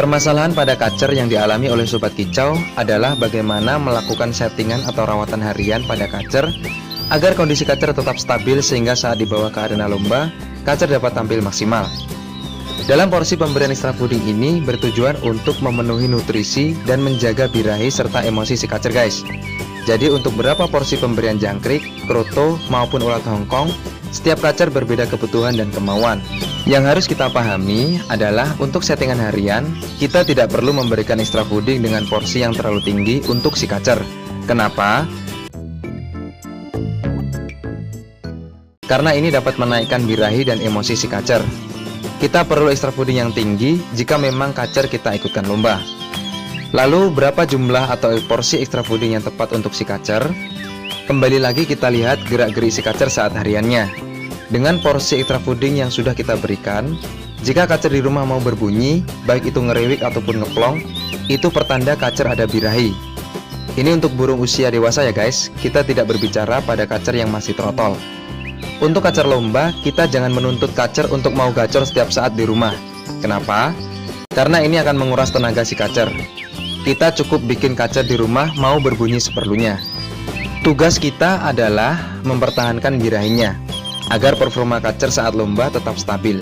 Permasalahan pada kacer yang dialami oleh sobat kicau adalah bagaimana melakukan settingan atau rawatan harian pada kacer agar kondisi kacer tetap stabil sehingga saat dibawa ke arena lomba, kacer dapat tampil maksimal. Dalam porsi pemberian ekstra puding ini bertujuan untuk memenuhi nutrisi dan menjaga birahi serta emosi si kacer guys. Jadi untuk berapa porsi pemberian jangkrik, kroto maupun ulat hongkong, setiap kacer berbeda kebutuhan dan kemauan. Yang harus kita pahami adalah untuk settingan harian, kita tidak perlu memberikan ekstra puding dengan porsi yang terlalu tinggi untuk si kacer. Kenapa? Karena ini dapat menaikkan birahi dan emosi si kacer. Kita perlu ekstra puding yang tinggi jika memang kacer kita ikutkan lomba. Lalu berapa jumlah atau porsi ekstra puding yang tepat untuk si kacer? Kembali lagi kita lihat gerak-gerik si kacer saat hariannya. Dengan porsi ekstra puding yang sudah kita berikan, jika kacer di rumah mau berbunyi, baik itu ngerewik ataupun ngeplong, itu pertanda kacer ada birahi. Ini untuk burung usia dewasa ya guys, kita tidak berbicara pada kacer yang masih trotol. Untuk kacer lomba, kita jangan menuntut kacer untuk mau gacor setiap saat di rumah. Kenapa? Karena ini akan menguras tenaga si kacer. Kita cukup bikin kacer di rumah mau berbunyi seperlunya. Tugas kita adalah mempertahankan birahinya, agar performa kacer saat lomba tetap stabil.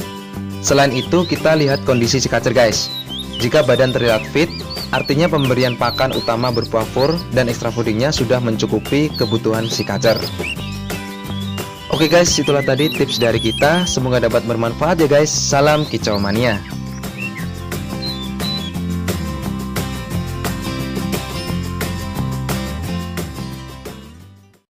Selain itu, kita lihat kondisi si kacer guys. Jika badan terlihat fit, artinya pemberian pakan utama berupa fur dan ekstra foodingnya sudah mencukupi kebutuhan si kacer. Oke guys, itulah tadi tips dari kita. Semoga dapat bermanfaat ya guys. Salam kicau mania.